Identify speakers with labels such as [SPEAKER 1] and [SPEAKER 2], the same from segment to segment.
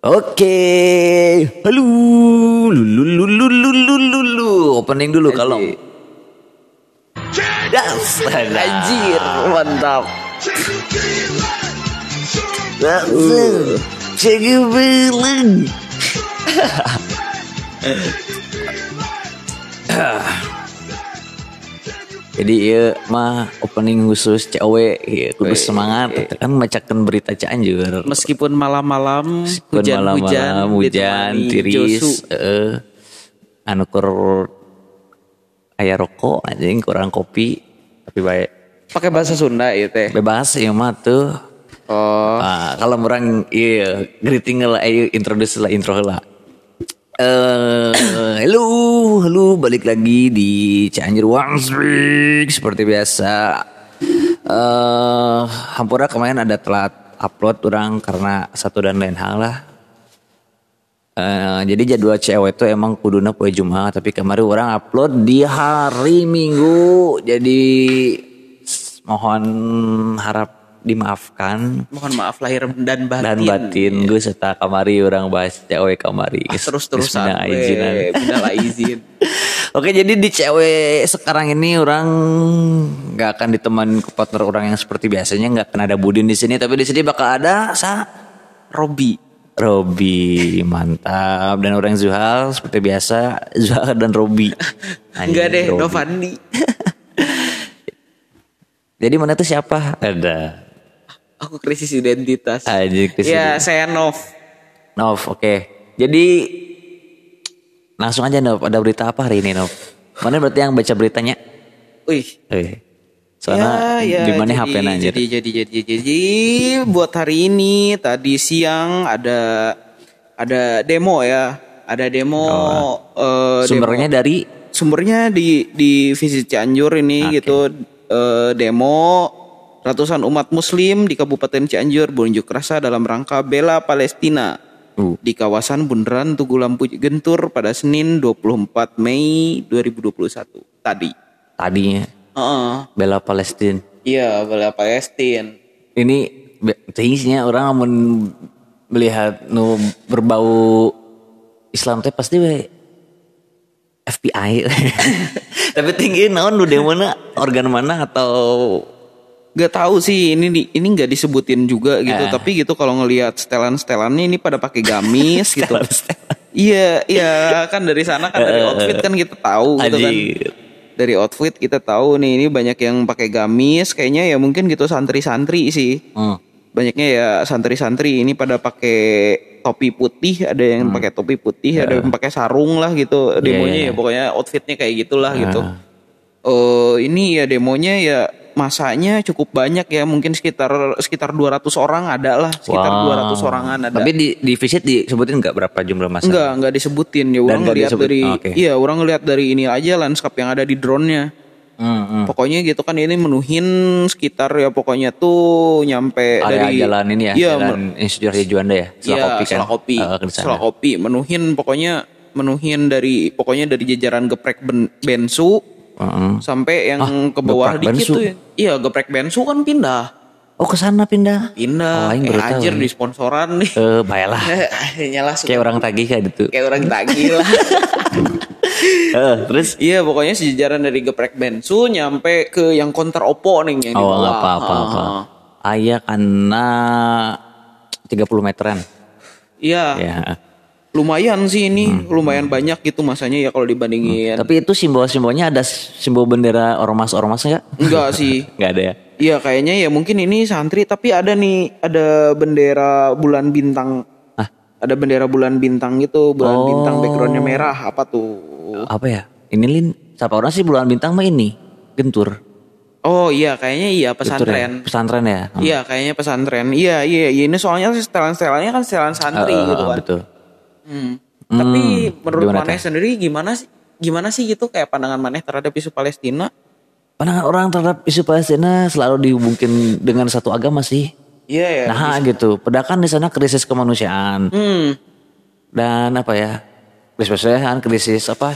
[SPEAKER 1] Oke, halo, lulu lulu lulu lulu lulu, opening dulu kalau. Das, anjir, mantap. Langsung, cek bilang. Jadi ya mah opening khusus cewek ya kudu semangat. kan bacakan berita Cianjur.
[SPEAKER 2] Meskipun malam-malam
[SPEAKER 1] Meskipun
[SPEAKER 2] hujan-hujan,
[SPEAKER 1] malam-malam hujan tiris eh, anu kur aya rokok anjing kurang kopi tapi baik
[SPEAKER 2] Pakai bahasa Sunda ya teh.
[SPEAKER 1] bebas ya mah tuh.
[SPEAKER 2] Oh,
[SPEAKER 1] Ah, kalau orang iya greeting lah ayo introduce lah intro lah eh halo halo balik lagi di Cianjur One Speak seperti biasa. Eh hampura kemarin ada telat upload orang karena satu dan lain hal lah. Eh, jadi jadwal cewek itu emang kuduna poe Jumat tapi kemarin orang upload di hari Minggu. Jadi mohon harap dimaafkan
[SPEAKER 2] mohon maaf lahir dan batin.
[SPEAKER 1] dan batin gue serta kamari orang bahas cewek kamari
[SPEAKER 2] Ah, terus-terusan
[SPEAKER 1] Geus minal izinan.
[SPEAKER 2] we, minal izin.
[SPEAKER 1] Oke jadi di cewek sekarang ini orang nggak akan ditemani ke partner orang yang seperti biasanya nggak akan ada Budin di sini tapi di sini bakal ada sa
[SPEAKER 2] Robi.
[SPEAKER 1] Robi mantap dan orang Zuhal seperti biasa Zuhal dan Robi
[SPEAKER 2] Enggak deh. Novandi.
[SPEAKER 1] jadi mana tuh siapa ada
[SPEAKER 2] Aku krisis identitas.
[SPEAKER 1] Anjing, krisis
[SPEAKER 2] Ya,
[SPEAKER 1] identitas.
[SPEAKER 2] saya Nov.
[SPEAKER 1] Nov oke. Jadi langsung aja Nov. Ada berita apa hari ini Nov? Mana berarti yang baca beritanya?
[SPEAKER 2] Wih,
[SPEAKER 1] eh soalnya
[SPEAKER 2] ya,
[SPEAKER 1] di mana
[SPEAKER 2] jadi,
[SPEAKER 1] HP nanya
[SPEAKER 2] Jadi, jadi, jadi, jadi, jadi, buat hari ini tadi siang ada ada demo ya, ada demo. eh,
[SPEAKER 1] sumbernya
[SPEAKER 2] demo.
[SPEAKER 1] dari?
[SPEAKER 2] Sumbernya di di visit Cianjur ini gitu eh, demo ratusan umat Muslim di Kabupaten Cianjur berunjuk rasa dalam rangka bela Palestina
[SPEAKER 1] uh,
[SPEAKER 2] di kawasan Bundaran Tugu Lampu Gentur pada Senin 24 Mei 2021 tadi.
[SPEAKER 1] tadinya
[SPEAKER 2] Heeh.
[SPEAKER 1] bela Palestina
[SPEAKER 2] Iya, bela Palestina.
[SPEAKER 1] ini tingginya orang mau melihat nu berbau Islam teh pasti we FBI tapi tinggi naon nu demo na organ mana atau
[SPEAKER 2] Gak tahu sih ini ini nggak disebutin juga gitu,
[SPEAKER 1] Eh.
[SPEAKER 2] tapi gitu kalau ngelihat setelan-setelannya ini pada pakai gamis gitu. Iya, iya kan dari sana kan dari outfit kan kita tahu gitu kan. Dari outfit kita tahu nih ini banyak yang pakai gamis, kayaknya ya mungkin gitu santri-santri sih.
[SPEAKER 1] Hmm.
[SPEAKER 2] Banyaknya ya santri-santri ini pada pakai topi putih, ada yang pakai topi putih, ada yang pakai sarung lah gitu.
[SPEAKER 1] iya,
[SPEAKER 2] Demonya
[SPEAKER 1] iya.
[SPEAKER 2] ya pokoknya outfitnya kayak gitulah gitu. Eh ini ya demonya ya masanya cukup banyak ya, mungkin sekitar sekitar 200 orang ada lah, sekitar
[SPEAKER 1] Wow.
[SPEAKER 2] 200 orangan ada.
[SPEAKER 1] Tapi di, di visit disebutin nggak berapa jumlah masa?
[SPEAKER 2] Enggak, enggak disebutin ya. Orang
[SPEAKER 1] nggak
[SPEAKER 2] ngelihat
[SPEAKER 1] disebut-
[SPEAKER 2] dari
[SPEAKER 1] oh, oke.
[SPEAKER 2] iya, orang ngelihat dari ini aja landscape yang ada di drone-nya.
[SPEAKER 1] Hmm, hmm.
[SPEAKER 2] Pokoknya gitu kan ini menuhin sekitar ya pokoknya tuh nyampe
[SPEAKER 1] Area
[SPEAKER 2] dari
[SPEAKER 1] jalan ini ya,
[SPEAKER 2] Iya,
[SPEAKER 1] jalan Arya Juanda ya,
[SPEAKER 2] Iya,
[SPEAKER 1] Selakopi kan?
[SPEAKER 2] Selakopi.
[SPEAKER 1] Eh, ke sana.
[SPEAKER 2] Selakopi menuhin pokoknya menuhin dari pokoknya dari jajaran geprek ben, bensu
[SPEAKER 1] Heeh.
[SPEAKER 2] sampai yang ke bawah dikit
[SPEAKER 1] bensu?
[SPEAKER 2] tuh. ya. Iya, geprek bensu kan pindah.
[SPEAKER 1] Oh ke sana pindah. Oh,
[SPEAKER 2] Pindah.
[SPEAKER 1] aing
[SPEAKER 2] eh, anjir di sponsoran nih.
[SPEAKER 1] Eh, baiklah.
[SPEAKER 2] Nyala suka.
[SPEAKER 1] Kayak orang tagih kayak gitu.
[SPEAKER 2] Kayak orang tagih lah.
[SPEAKER 1] Eh, terus
[SPEAKER 2] Iya pokoknya sejajaran dari geprek bensu nyampe ke yang counter Oppo nih yang di
[SPEAKER 1] oh
[SPEAKER 2] bawah.
[SPEAKER 1] apa apa apa.
[SPEAKER 2] Ah.
[SPEAKER 1] Ayah karena 30 meteran.
[SPEAKER 2] Iya,
[SPEAKER 1] Ya.
[SPEAKER 2] Lumayan sih ini,
[SPEAKER 1] Hmm.
[SPEAKER 2] lumayan banyak gitu masanya ya kalau dibandingin.
[SPEAKER 1] Tapi itu simbol-simbolnya ada simbol bendera ormas-ormas enggak?
[SPEAKER 2] Enggak sih.
[SPEAKER 1] Enggak ada ya.
[SPEAKER 2] Iya kayaknya ya mungkin ini santri tapi ada nih ada bendera bulan bintang.
[SPEAKER 1] Hah?
[SPEAKER 2] Ada bendera bulan bintang gitu, bulan
[SPEAKER 1] Oh.
[SPEAKER 2] bintang backgroundnya merah apa tuh?
[SPEAKER 1] Apa ya? Ini Lin, siapa orang sih bulan bintang mah ini? Gentur.
[SPEAKER 2] Oh iya kayaknya iya
[SPEAKER 1] ya?
[SPEAKER 2] pesantren.
[SPEAKER 1] Pesantren ya. Hmm.
[SPEAKER 2] Iya kayaknya pesantren. Iya iya iya ini soalnya setelan-setelannya kan setelan santri
[SPEAKER 1] Eh,
[SPEAKER 2] gitu kan.
[SPEAKER 1] Betul.
[SPEAKER 2] Hmm. Tapi menurut
[SPEAKER 1] gimana,
[SPEAKER 2] Maneh sendiri gimana sih? Gimana sih gitu kayak pandangan Maneh terhadap isu Palestina?
[SPEAKER 1] Pandangan orang terhadap isu Palestina selalu dihubungkan dengan satu agama sih.
[SPEAKER 2] Iya ya.
[SPEAKER 1] Nah gitu, padahal di sana krisis kemanusiaan
[SPEAKER 2] Hmm.
[SPEAKER 1] dan apa ya, krisis kemanusiaan, krisis apa,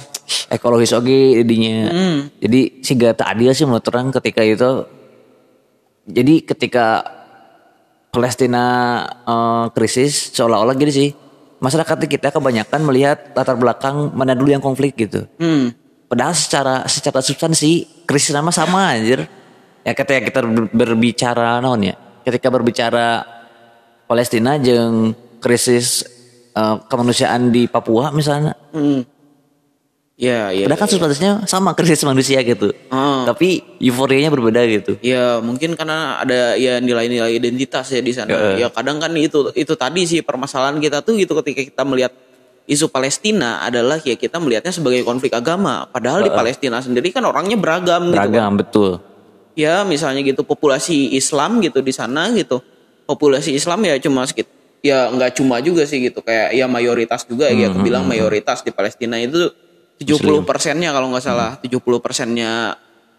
[SPEAKER 1] ekologis oke jadinya.
[SPEAKER 2] Hmm.
[SPEAKER 1] Jadi sih gak tak adil sih menurut orang ketika itu. Jadi ketika Palestina eh, krisis seolah-olah gini sih, masyarakat kita kebanyakan melihat latar belakang mana dulu yang konflik gitu.
[SPEAKER 2] Hmm.
[SPEAKER 1] Padahal secara secara substansi krisis nama sama anjir. Ya ketika kita ber- berbicara naon ya. Ketika berbicara Palestina jeung krisis eh, kemanusiaan di Papua misalnya.
[SPEAKER 2] Hmm. Ya, ya.
[SPEAKER 1] Padahal kan substansinya sama krisis manusia gitu.
[SPEAKER 2] Ah.
[SPEAKER 1] Tapi euforianya berbeda gitu.
[SPEAKER 2] Ya mungkin karena ada ya nilai-nilai identitas ya di sana. Ya kadang kan itu itu tadi sih permasalahan kita tuh gitu ketika kita melihat isu Palestina adalah ya kita melihatnya sebagai konflik agama. Padahal di Palestina sendiri kan orangnya beragam, gitu.
[SPEAKER 1] Beragam betul.
[SPEAKER 2] Ya misalnya gitu populasi Islam gitu di sana gitu. Populasi Islam ya cuma sedikit ya nggak cuma juga sih gitu kayak ya mayoritas juga ya aku bilang mayoritas di Palestina itu 70 persennya kalau nggak salah. 70 persennya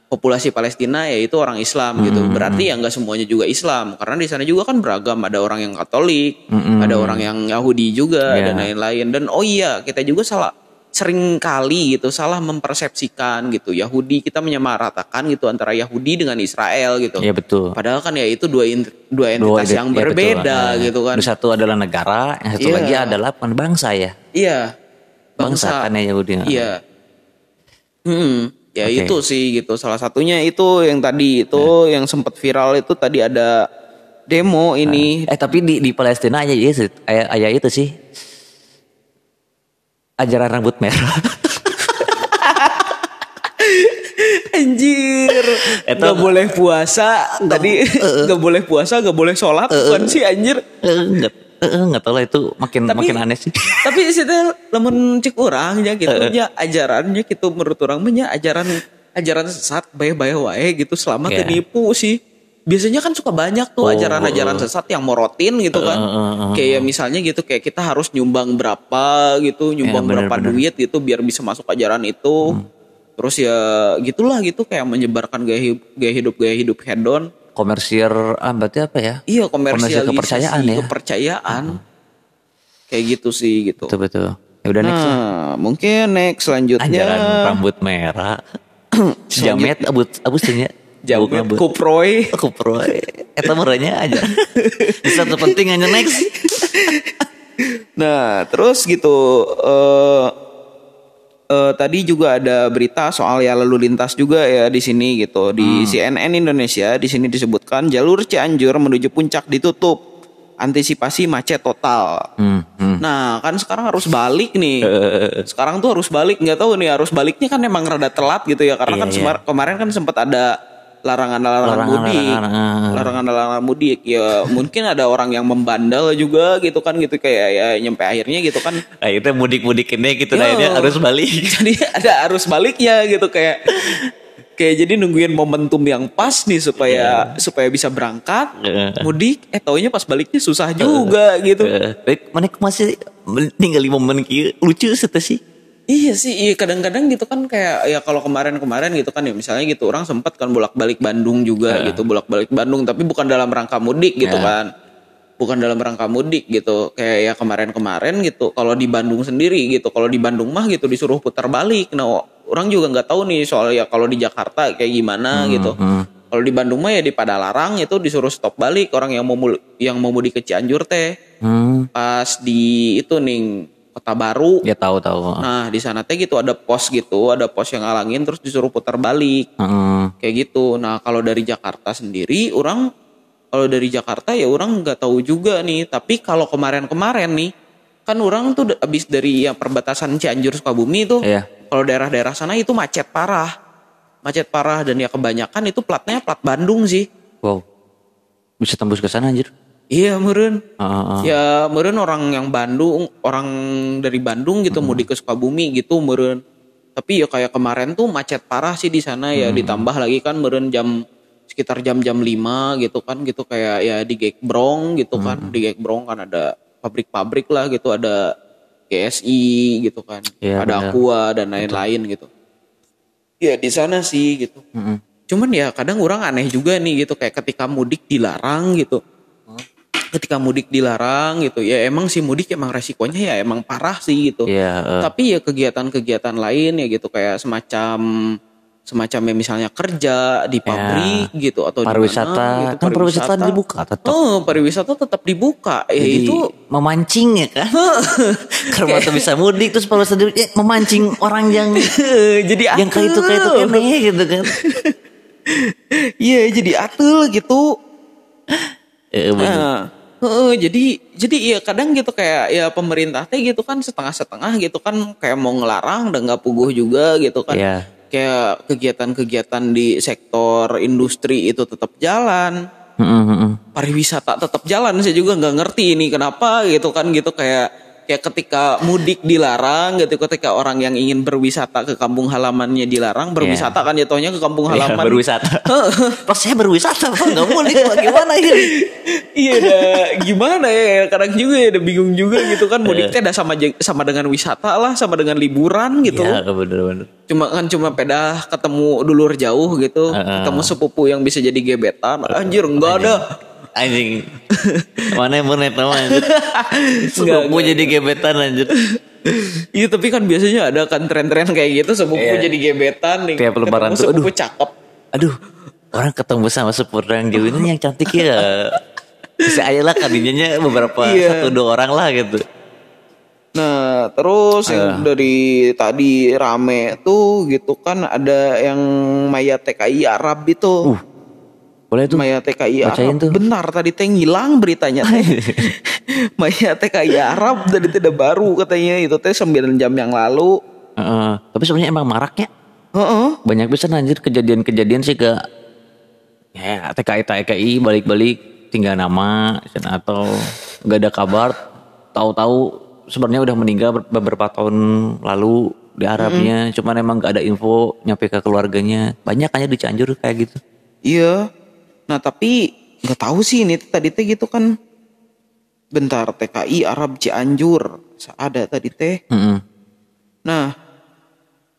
[SPEAKER 2] populasi Palestina ya itu orang Islam gitu. Berarti ya nggak semuanya juga Islam. Karena di sana juga kan beragam. Ada orang yang Katolik ada orang yang Yahudi juga
[SPEAKER 1] Ya.
[SPEAKER 2] dan lain-lain. Dan oh iya kita juga salah sering kali gitu salah mempersepsikan gitu. Yahudi kita menyamaratakan gitu antara Yahudi dengan Israel gitu.
[SPEAKER 1] Iya betul.
[SPEAKER 2] padahal kan ya itu dua in- dua
[SPEAKER 1] Dua
[SPEAKER 2] entitas
[SPEAKER 1] ide-
[SPEAKER 2] yang
[SPEAKER 1] ya, betul.
[SPEAKER 2] berbeda
[SPEAKER 1] Nah,
[SPEAKER 2] gitu kan.
[SPEAKER 1] Satu adalah negara, yang satu
[SPEAKER 2] Iya.
[SPEAKER 1] lagi adalah bukan bangsa ya.
[SPEAKER 2] iya
[SPEAKER 1] Bangsa, kan ya Yahudi.
[SPEAKER 2] Iya. Hmm, ya
[SPEAKER 1] Oke.
[SPEAKER 2] itu sih gitu. Salah satunya itu yang tadi itu yang sempat viral itu tadi ada demo ini.
[SPEAKER 1] Eh tapi di di Palestina aja itu, ayah, ayah itu sih ajaran rambut merah.
[SPEAKER 2] Anjir,
[SPEAKER 1] Eta-
[SPEAKER 2] nggak boleh puasa. Tadi nggak boleh puasa, nggak boleh sholat, bukan sih anjir.
[SPEAKER 1] Eh, Enggak, eh, enggak tahu lah itu makin
[SPEAKER 2] Tapi-
[SPEAKER 1] makin aneh sih.
[SPEAKER 2] Tapi situ lamun cek orang ya gitu, ya ajarannya gitu menurut orang mah nya ajaran ajaran sesat bae-bae wae gitu selama
[SPEAKER 1] Iya.
[SPEAKER 2] teu nipu sih. Biasanya kan suka banyak tuh
[SPEAKER 1] Oh,
[SPEAKER 2] ajaran-ajaran sesat yang morotin gitu kan.
[SPEAKER 1] Eh, eh, eh,
[SPEAKER 2] kayak misalnya gitu kayak kita harus nyumbang berapa gitu, nyumbang
[SPEAKER 1] Ya, bener,
[SPEAKER 2] berapa
[SPEAKER 1] bener.
[SPEAKER 2] duit gitu biar bisa masuk ajaran itu. Terus ya gitulah gitu kayak menyebarkan gaya hidup gaya hidup gaya hidup hedon.
[SPEAKER 1] Komersial ah, berarti apa ya?
[SPEAKER 2] Iya komersialisasi
[SPEAKER 1] kepercayaan ya.
[SPEAKER 2] kepercayaan. Kayak gitu sih gitu.
[SPEAKER 1] Betul betul. Ya udah next. lah.
[SPEAKER 2] Nah, mungkin next selanjutnya
[SPEAKER 1] Ajaran rambut merah. Jamet abut abus tanya.
[SPEAKER 2] Jamet kuproy.
[SPEAKER 1] Aku pro. Eta merahnya aja. Bisa terpenting aja next.
[SPEAKER 2] Nah, terus gitu eh eh, tadi juga ada berita soal ya lalu lintas juga ya di sini gitu di CNN Indonesia di sini disebutkan jalur Cianjur menuju puncak ditutup antisipasi macet total.
[SPEAKER 1] Hmm, hmm.
[SPEAKER 2] Nah kan sekarang harus balik nih. Sekarang tuh harus balik nggak tahu nih harus baliknya kan emang rada telat gitu ya karena
[SPEAKER 1] Iya,
[SPEAKER 2] kan
[SPEAKER 1] iya.
[SPEAKER 2] semar- kemarin kan sempat ada larangan-larangan
[SPEAKER 1] Larangan,
[SPEAKER 2] mudik,
[SPEAKER 1] larangan,
[SPEAKER 2] larangan-larangan mudik. Ya mungkin ada orang yang membandel juga gitu kan gitu. Kayak ya nyampe akhirnya gitu kan.
[SPEAKER 1] Nah, itu mudik-mudik ini gitu nah ini harus balik.
[SPEAKER 2] jadi ada arus baliknya gitu kayak kayak jadi nungguin momentum yang pas nih supaya supaya bisa berangkat
[SPEAKER 1] Iya.
[SPEAKER 2] mudik. Eh taunya pas baliknya susah juga gitu.
[SPEAKER 1] Eh, Baik, mana masih tinggal lima menit kieu. lucu sih.
[SPEAKER 2] Iya sih, iya kadang-kadang gitu kan kayak ya kalau kemarin-kemarin gitu kan ya misalnya gitu orang sempat kan bolak-balik Bandung juga gitu, bolak-balik Bandung tapi bukan dalam rangka mudik gitu
[SPEAKER 1] Ya.
[SPEAKER 2] kan. Bukan dalam rangka mudik gitu. Kayak ya kemarin-kemarin gitu kalau di Bandung sendiri gitu, kalau di Bandung mah gitu disuruh putar balik. Nah, orang juga nggak tahu nih soal ya kalau di Jakarta kayak gimana gitu. Kalau di Bandung mah ya di Padalarang itu disuruh stop balik orang yang mau yang mau mudik ke Cianjur teh.
[SPEAKER 1] Hmm,
[SPEAKER 2] Pas di itu nih Kota Baru
[SPEAKER 1] ya tahu tahu.
[SPEAKER 2] Nah di sana teh gitu ada pos gitu, ada pos yang ngalangin terus disuruh putar balik
[SPEAKER 1] Heeh.
[SPEAKER 2] kayak gitu. Nah kalau dari Jakarta sendiri, orang kalau dari Jakarta ya orang nggak tahu juga nih. Tapi kalau kemarin-kemarin nih, kan orang tuh abis dari yang perbatasan Cianjur Sukabumi tuh,
[SPEAKER 1] Iya.
[SPEAKER 2] kalau daerah-daerah sana itu macet parah, macet parah dan ya kebanyakan itu platnya plat Bandung sih.
[SPEAKER 1] Wow. Bisa tembus ke sana anjir.
[SPEAKER 2] Iya meren.
[SPEAKER 1] Heeh.
[SPEAKER 2] Ya meren orang yang Bandung, orang dari Bandung gitu mudik ke Sukabumi gitu meren. Tapi ya kayak kemarin tuh macet parah sih di sana ya ditambah lagi kan meren jam sekitar jam-jam 5 gitu kan gitu kayak ya di Gekbrong gitu kan. Di Gekbrong kan ada pabrik-pabrik lah gitu ada GSI gitu kan.
[SPEAKER 1] Iya,
[SPEAKER 2] ada
[SPEAKER 1] benar.
[SPEAKER 2] Aqua dan lain-lain gitu. Ya di sana sih gitu.
[SPEAKER 1] Heeh.
[SPEAKER 2] Cuman ya kadang orang aneh juga nih gitu kayak ketika mudik dilarang gitu. Ketika mudik dilarang gitu ya emang sih mudik emang resikonya ya emang parah sih gitu.
[SPEAKER 1] Iya, eh,
[SPEAKER 2] Tapi ya kegiatan-kegiatan lain ya gitu kayak semacam semacamnya misalnya kerja di pabrik gitu atau
[SPEAKER 1] Pariwisata.
[SPEAKER 2] gitu,
[SPEAKER 1] Kan pariwisata dibuka tetap.
[SPEAKER 2] Oh, pariwisata tetap dibuka. Ya
[SPEAKER 1] Jadi
[SPEAKER 2] itu
[SPEAKER 1] memancing ya kan. Karena tuh bisa mudik terus sedih ya, memancing orang yang
[SPEAKER 2] jadi
[SPEAKER 1] yang kayak itu kayak itu kene gitu kan.
[SPEAKER 2] Iya, jadi atul gitu.
[SPEAKER 1] Eh, bener.
[SPEAKER 2] Nah, heeh, jadi jadi ya kadang gitu kayak ya pemerintah teh gitu kan setengah-setengah gitu kan kayak mau ngelarang dan nggak puguh juga gitu kan.
[SPEAKER 1] Iya.
[SPEAKER 2] Kayak kegiatan-kegiatan di sektor industri itu tetap jalan,
[SPEAKER 1] Mm-mm, mm-mm.
[SPEAKER 2] pariwisata tetap jalan. Saya juga nggak ngerti ini kenapa gitu kan gitu kayak kayak ketika mudik dilarang gitu ketika orang yang ingin berwisata ke kampung halamannya dilarang berwisata kan jatuhnya ke kampung
[SPEAKER 1] Iya,
[SPEAKER 2] halaman
[SPEAKER 1] berwisata. Pas saya berwisata, Pak, nggak mudik, gimana ya?
[SPEAKER 2] iya dah gimana ya kadang juga ya udah bingung juga gitu kan mudik teh dah sama sama dengan wisata lah sama dengan liburan gitu
[SPEAKER 1] Iya, bener-bener.
[SPEAKER 2] cuma kan cuma pedah ketemu dulur jauh gitu
[SPEAKER 1] Heeh.
[SPEAKER 2] ketemu sepupu yang bisa jadi gebetan anjir enggak ada
[SPEAKER 1] Anjing. Mana yang bener nama anjir. Sepupu jadi gebetan anjir.
[SPEAKER 2] iya tapi kan biasanya ada kan tren-tren kayak gitu sepupu
[SPEAKER 1] Iya.
[SPEAKER 2] jadi gebetan nih
[SPEAKER 1] Tiap lebaran tuh,
[SPEAKER 2] sepupu
[SPEAKER 1] aduh.
[SPEAKER 2] cakep
[SPEAKER 1] Aduh, orang ketemu sama sepupu yang jauh ini yang cantik ya. Bisa aja lah kadinya beberapa.
[SPEAKER 2] Eh.
[SPEAKER 1] satu dua orang lah gitu.
[SPEAKER 2] Nah, terus yang dari tadi rame tuh gitu kan ada yang mayat TKI Arab itu.
[SPEAKER 1] Uh, boleh tuh.
[SPEAKER 2] mayat TKI
[SPEAKER 1] bacain
[SPEAKER 2] Arab.
[SPEAKER 1] tuh.
[SPEAKER 2] Benar tadi teh ngilang beritanya teh. mayat TKI Arab dari tidak baru katanya itu teh 9 jam yang lalu.
[SPEAKER 1] Heeh. tapi sebenarnya emang maraknya
[SPEAKER 2] Heeh.
[SPEAKER 1] banyak bisa anjir kejadian-kejadian sih ke ya TKI TKI balik-balik tinggal nama atau nggak ada kabar tahu-tahu sebenarnya udah meninggal ber- beberapa tahun lalu di Arabnya cuman emang nggak ada info nyampe ke keluarganya banyak aja di Cianjur kayak gitu
[SPEAKER 2] Iya. Nah, tapi nggak tahu sih ini tadi teh gitu kan. Bentar TKI Arab Cianjur. Ada tadi teh.
[SPEAKER 1] Mm-mm.
[SPEAKER 2] Nah,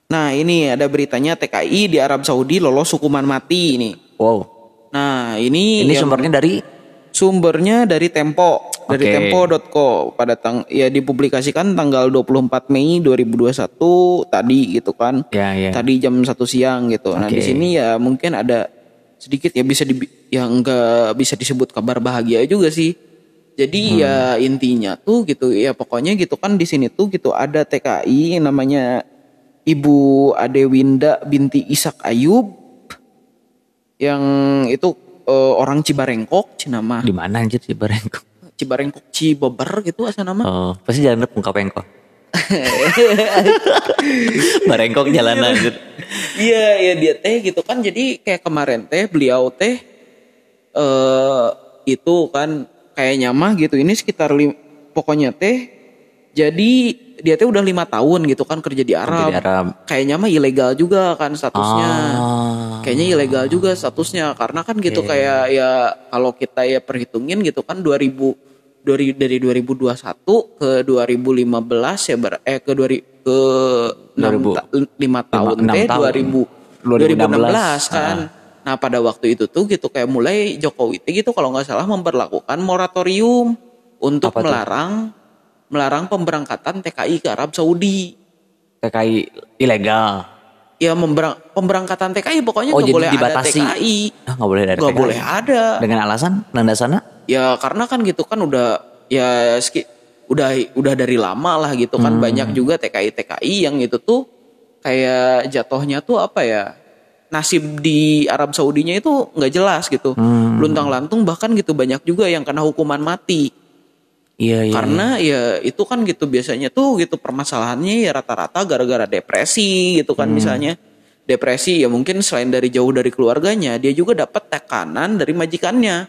[SPEAKER 2] nah ini ada beritanya TKI di Arab Saudi lolos hukuman mati ini.
[SPEAKER 1] wow
[SPEAKER 2] Nah, ini
[SPEAKER 1] ini
[SPEAKER 2] yang-
[SPEAKER 1] sumbernya dari
[SPEAKER 2] sumbernya dari Tempo, dari
[SPEAKER 1] Oke.
[SPEAKER 2] tempo.co pada tang ya dipublikasikan tanggal 24 Mei 2021 tadi gitu kan.
[SPEAKER 1] ya ya
[SPEAKER 2] Tadi jam 1 siang gitu. Nah, di sini ya mungkin ada sedikit ya bisa di yang enggak bisa disebut kabar bahagia juga sih. Jadi
[SPEAKER 1] Hmm.
[SPEAKER 2] ya intinya tuh gitu ya pokoknya gitu kan di sini tuh gitu ada TKI namanya Ibu Adewinda binti Ishak Ayub yang itu eh, orang Cibarengkok Cinama
[SPEAKER 1] di mana anjir sih Barengko
[SPEAKER 2] Cibarengkok Cibober gitu asal nama
[SPEAKER 1] oh pasti jalan pengkap engko Barengkok jalan anjir
[SPEAKER 2] Iya, ya dia teh gitu kan. Jadi kayak kemarin teh beliau teh eh itu kan kayaknya mah gitu. Ini sekitar lim- pokoknya teh jadi dia teh udah lima tahun gitu kan kerja di Arab.
[SPEAKER 1] di Arab
[SPEAKER 2] Kayaknya mah ilegal juga kan statusnya.
[SPEAKER 1] Ah.
[SPEAKER 2] Kayaknya ilegal juga statusnya karena kan gitu kayak ya kalau kita ya perhitungin gitu kan 2000 dari dari 2021 ke 2015 ya ber, eh ke 2000 ke
[SPEAKER 1] 2000.
[SPEAKER 2] 5 tahun
[SPEAKER 1] enam
[SPEAKER 2] teh
[SPEAKER 1] tahun.
[SPEAKER 2] 2000
[SPEAKER 1] 2016.
[SPEAKER 2] 2016 kan. Nah pada waktu itu tuh gitu kayak mulai Jokowi teh gitu kalau nggak salah memperlakukan moratorium untuk
[SPEAKER 1] Apa
[SPEAKER 2] melarang melarang pemberangkatan TKI ke Arab Saudi.
[SPEAKER 1] TKI ilegal
[SPEAKER 2] Ya memberang, pemberangkatan TKI pokoknya
[SPEAKER 1] Oh,
[SPEAKER 2] nggak
[SPEAKER 1] jadi
[SPEAKER 2] boleh
[SPEAKER 1] dibatasi.
[SPEAKER 2] ada TKI.
[SPEAKER 1] ah nggak boleh ada
[SPEAKER 2] Nggak
[SPEAKER 1] TKI.
[SPEAKER 2] boleh ada.
[SPEAKER 1] dengan alasan nanda sana
[SPEAKER 2] Ya karena kan gitu kan udah ya ski- udah udah dari lama lah gitu kan. Banyak juga TKI TKI yang itu tuh kayak jatuhnya tuh apa ya nasib di Arab Saudinya itu nggak jelas gitu. Luntang lantung bahkan gitu banyak juga yang kena hukuman mati.
[SPEAKER 1] Iya iya
[SPEAKER 2] karena ya itu kan gitu biasanya tuh gitu permasalahannya ya rata-rata gara-gara depresi gitu kan misalnya. Depresi ya mungkin selain dari jauh dari keluarganya dia juga dapat tekanan dari majikannya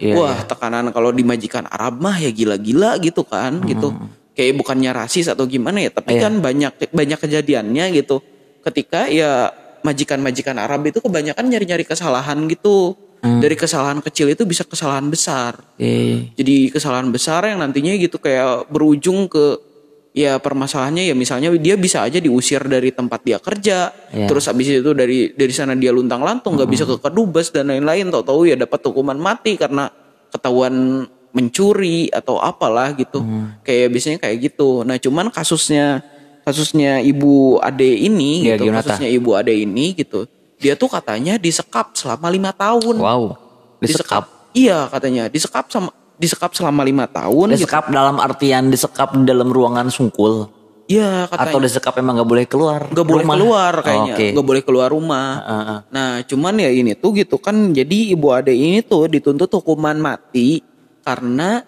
[SPEAKER 1] Iya,
[SPEAKER 2] Wah, tekanan kalau di majikan Arab mah ya gila-gila gitu kan, gitu. Kayak bukannya rasis atau gimana ya, tapi
[SPEAKER 1] Iya.
[SPEAKER 2] kan banyak banyak kejadiannya gitu. Ketika ya majikan-majikan Arab itu kebanyakan nyari-nyari kesalahan gitu. Dari kesalahan kecil itu bisa kesalahan besar.
[SPEAKER 1] Iya.
[SPEAKER 2] Jadi kesalahan besar yang nantinya gitu kayak berujung ke ya permasalahannya ya misalnya dia bisa aja diusir dari tempat dia kerja
[SPEAKER 1] Iya.
[SPEAKER 2] terus habis itu dari dari sana dia luntang lantung nggak bisa ke kedubes dan lain-lain. Tahu-tahu ya dapat hukuman mati karena ketahuan mencuri atau apalah gitu. Kayak biasanya kayak gitu. Nah cuman kasusnya kasusnya ibu ade ini
[SPEAKER 1] Iya,
[SPEAKER 2] gitu kasusnya ibu ade ini gitu dia tuh katanya disekap selama lima tahun.
[SPEAKER 1] Wow. Disekap.
[SPEAKER 2] iya katanya. Disekap sama disekap selama lima tahun gitu.
[SPEAKER 1] Disekap dalam artian disekap di dalam ruangan sungkul
[SPEAKER 2] iya katanya
[SPEAKER 1] atau disekap emang nggak boleh keluar.
[SPEAKER 2] nggak boleh
[SPEAKER 1] rumah?
[SPEAKER 2] keluar
[SPEAKER 1] Oh,
[SPEAKER 2] kayaknya
[SPEAKER 1] Oke.
[SPEAKER 2] nggak boleh keluar rumah
[SPEAKER 1] Heeh.
[SPEAKER 2] nah cuman ya ini tuh gitu kan jadi ibu ade ini tuh dituntut hukuman mati karena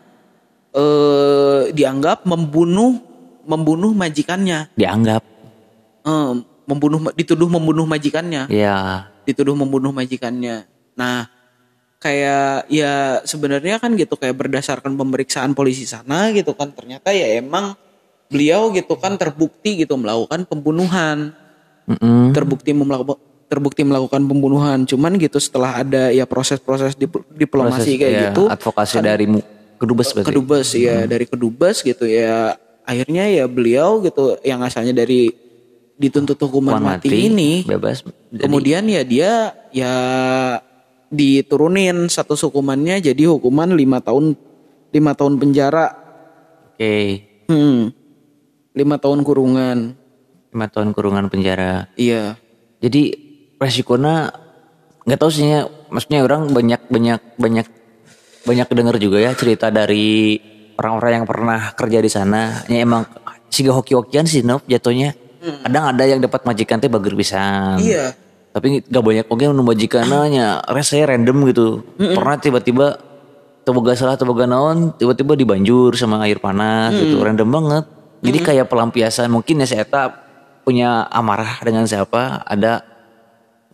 [SPEAKER 2] eh dianggap membunuh membunuh majikannya
[SPEAKER 1] Dianggap.
[SPEAKER 2] Eh, membunuh dituduh membunuh majikannya
[SPEAKER 1] Ya.
[SPEAKER 2] dituduh membunuh majikannya nah kayak ya sebenarnya kan gitu kayak berdasarkan pemeriksaan polisi sana gitu kan ternyata ya emang beliau gitu kan terbukti gitu melakukan pembunuhan
[SPEAKER 1] Mm-mm.
[SPEAKER 2] terbukti melakukan terbukti melakukan pembunuhan cuman gitu setelah ada ya proses-proses dip- diplomasi
[SPEAKER 1] Proses,
[SPEAKER 2] kayak
[SPEAKER 1] ya,
[SPEAKER 2] gitu
[SPEAKER 1] Advokasi dari mu- kedubes berarti.
[SPEAKER 2] kedubes ya dari kedubes gitu ya akhirnya ya beliau gitu yang asalnya dari dituntut hukuman
[SPEAKER 1] Hukuman
[SPEAKER 2] mati, ini
[SPEAKER 1] bebas. Jadi,
[SPEAKER 2] kemudian ya dia ya diturunin satu hukumannya jadi hukuman lima tahun lima tahun penjara
[SPEAKER 1] oke.
[SPEAKER 2] hmm lima tahun kurungan
[SPEAKER 1] Lima tahun kurungan penjara.
[SPEAKER 2] iya
[SPEAKER 1] Jadi resikonya nggak tahu sih ya, maksudnya orang banyak banyak banyak banyak dengar juga ya cerita dari orang-orang yang pernah kerja di sana. Ya emang sih hoki-hokian sih Nov jatuhnya. Kadang ada yang dapat majikan teh bager pisan.
[SPEAKER 2] iya
[SPEAKER 1] Tapi gak banyak oke nu majikannya rasanya random gitu. Pernah tiba-tiba teboga salah teboga naon tiba-tiba dibanjur sama air panas gitu. Random banget. Jadi kayak pelampiasan. Mungkin ya saya tak punya amarah dengan siapa. Ada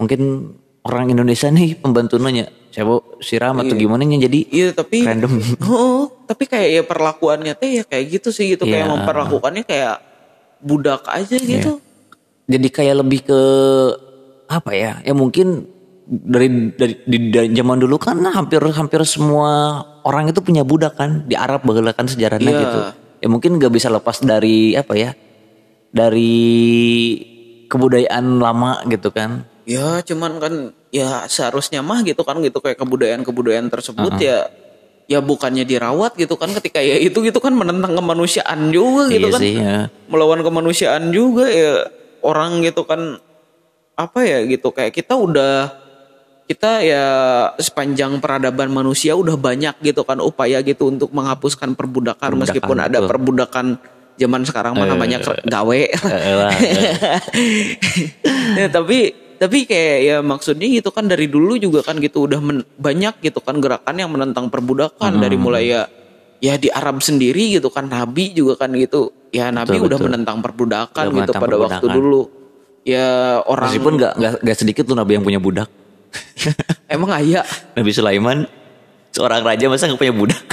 [SPEAKER 1] mungkin orang Indonesia nih pembantunya siapa siram atau gimana nya? Jadi
[SPEAKER 2] iya tapi
[SPEAKER 1] random.
[SPEAKER 2] Oh, tapi kayak ya perlakuannya teh ya kayak gitu sih gitu. Kayak
[SPEAKER 1] Iya.
[SPEAKER 2] memperlakukannya kayak budak aja gitu.
[SPEAKER 1] jadi kayak lebih ke apa ya ya mungkin dari dari di, dari zaman dulu kan hampir hampir semua orang itu punya budak kan di Arab baheula kan sejarahnya
[SPEAKER 2] Iya.
[SPEAKER 1] gitu ya mungkin nggak bisa lepas dari apa ya dari kebudayaan lama gitu kan
[SPEAKER 2] Ya, cuman kan ya seharusnya mah gitu kan gitu kayak kebudayaan-kebudayaan tersebut ya ya bukannya dirawat gitu kan ketika ya itu gitu kan menentang kemanusiaan juga gitu
[SPEAKER 1] iya
[SPEAKER 2] kan.
[SPEAKER 1] sih ya.
[SPEAKER 2] Melawan kemanusiaan juga ya orang gitu kan apa ya gitu kayak kita udah kita ya sepanjang peradaban manusia udah banyak gitu kan upaya gitu untuk menghapuskan perbudakan,
[SPEAKER 1] Perbudakan,
[SPEAKER 2] meskipun ada
[SPEAKER 1] betul.
[SPEAKER 2] perbudakan zaman sekarang gawe
[SPEAKER 1] Eh, lah, eh.
[SPEAKER 2] ya, tapi tapi kayak ya maksudnya gitu kan dari dulu juga kan gitu udah men- banyak gitu kan gerakan yang menentang perbudakan
[SPEAKER 1] Hmm.
[SPEAKER 2] dari mulai ya ya di Arab sendiri gitu kan Nabi juga kan gitu ya Nabi
[SPEAKER 1] Betul,
[SPEAKER 2] udah
[SPEAKER 1] betul.
[SPEAKER 2] menentang perbudakan
[SPEAKER 1] Udah
[SPEAKER 2] gitu
[SPEAKER 1] menentang
[SPEAKER 2] pada waktu
[SPEAKER 1] perbudakan.
[SPEAKER 2] dulu ya orang
[SPEAKER 1] meskipun nggak nggak sedikit tuh nabi yang punya budak.
[SPEAKER 2] Emang ayah?
[SPEAKER 1] Nabi Sulaiman seorang raja masa nggak punya budak?